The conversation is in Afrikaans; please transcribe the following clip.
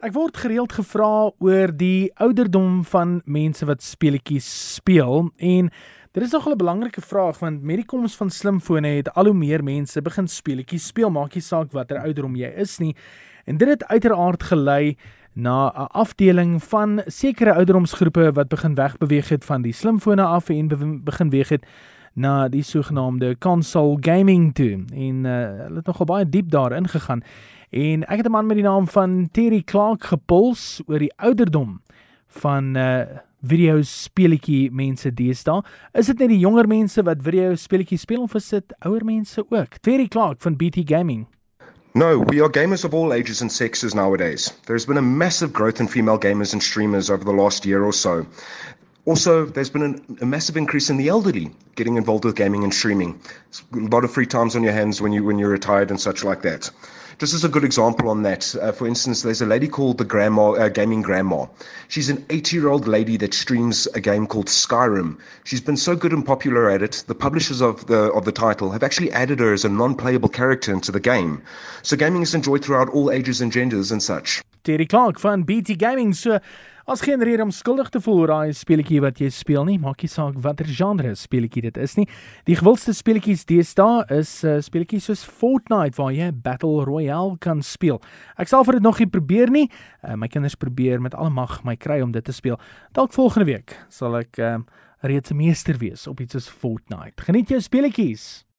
Ek word gereeld gevra oor die ouderdom van mense wat speletjies speel en dit is nogal 'n belangrike vraag want met die koms van slimfone het al hoe meer mense begin speletjies speel, maak nie saak watter ouderdom jy is nie. En dit het uiteraard gelei na 'n afdeling van sekere ouderdomsgroepe wat begin wegbeweeg het van die slimfone af en begin beweeg het na die sogenaamde console gaming toe. En uh, hulle het nogal baie diep daarin gegaan. En ek het 'n man met die naam van Terry Clark gepuls oor die ouderdom van uh video speletjie mense deesdae. Is dit net die jonger mense wat video speletjies speel of is dit ouer mense ook? Terry Clark van BT Gaming. No, we are gamers of all ages and sexes nowadays. There's been a massive growth in female gamers and streamers over the last year or so. Also, there's been an, a massive increase in the elderly getting involved with gaming and streaming. A lot of free times on your hands when you when you're retired and such like that. Just as a good example on that, uh, for instance, there's a lady called the Grandma uh, Gaming Grandma. She's an 80-year-old lady that streams a game called Skyrim. She's been so good and popular at it, the publishers of the of the title have actually added her as a non-playable character into the game. So gaming is enjoyed throughout all ages and genders and such. Terry Clark van BT Gaming so As geen rede om skuldig te voel oor daai speletjie wat jy speel nie, maak nie saak watter genre speletjie dit is nie. Die gewildste speletjies deesdae is uh, speletjies soos Fortnite waar jy Battle Royale kan speel. Ek sal vir dit nog nie probeer nie. Uh, my kinders probeer met alle mag my kry om dit te speel. Dalk volgende week sal ek uh, reeds 'n meester wees op iets soos Fortnite. Geniet jou speletjies.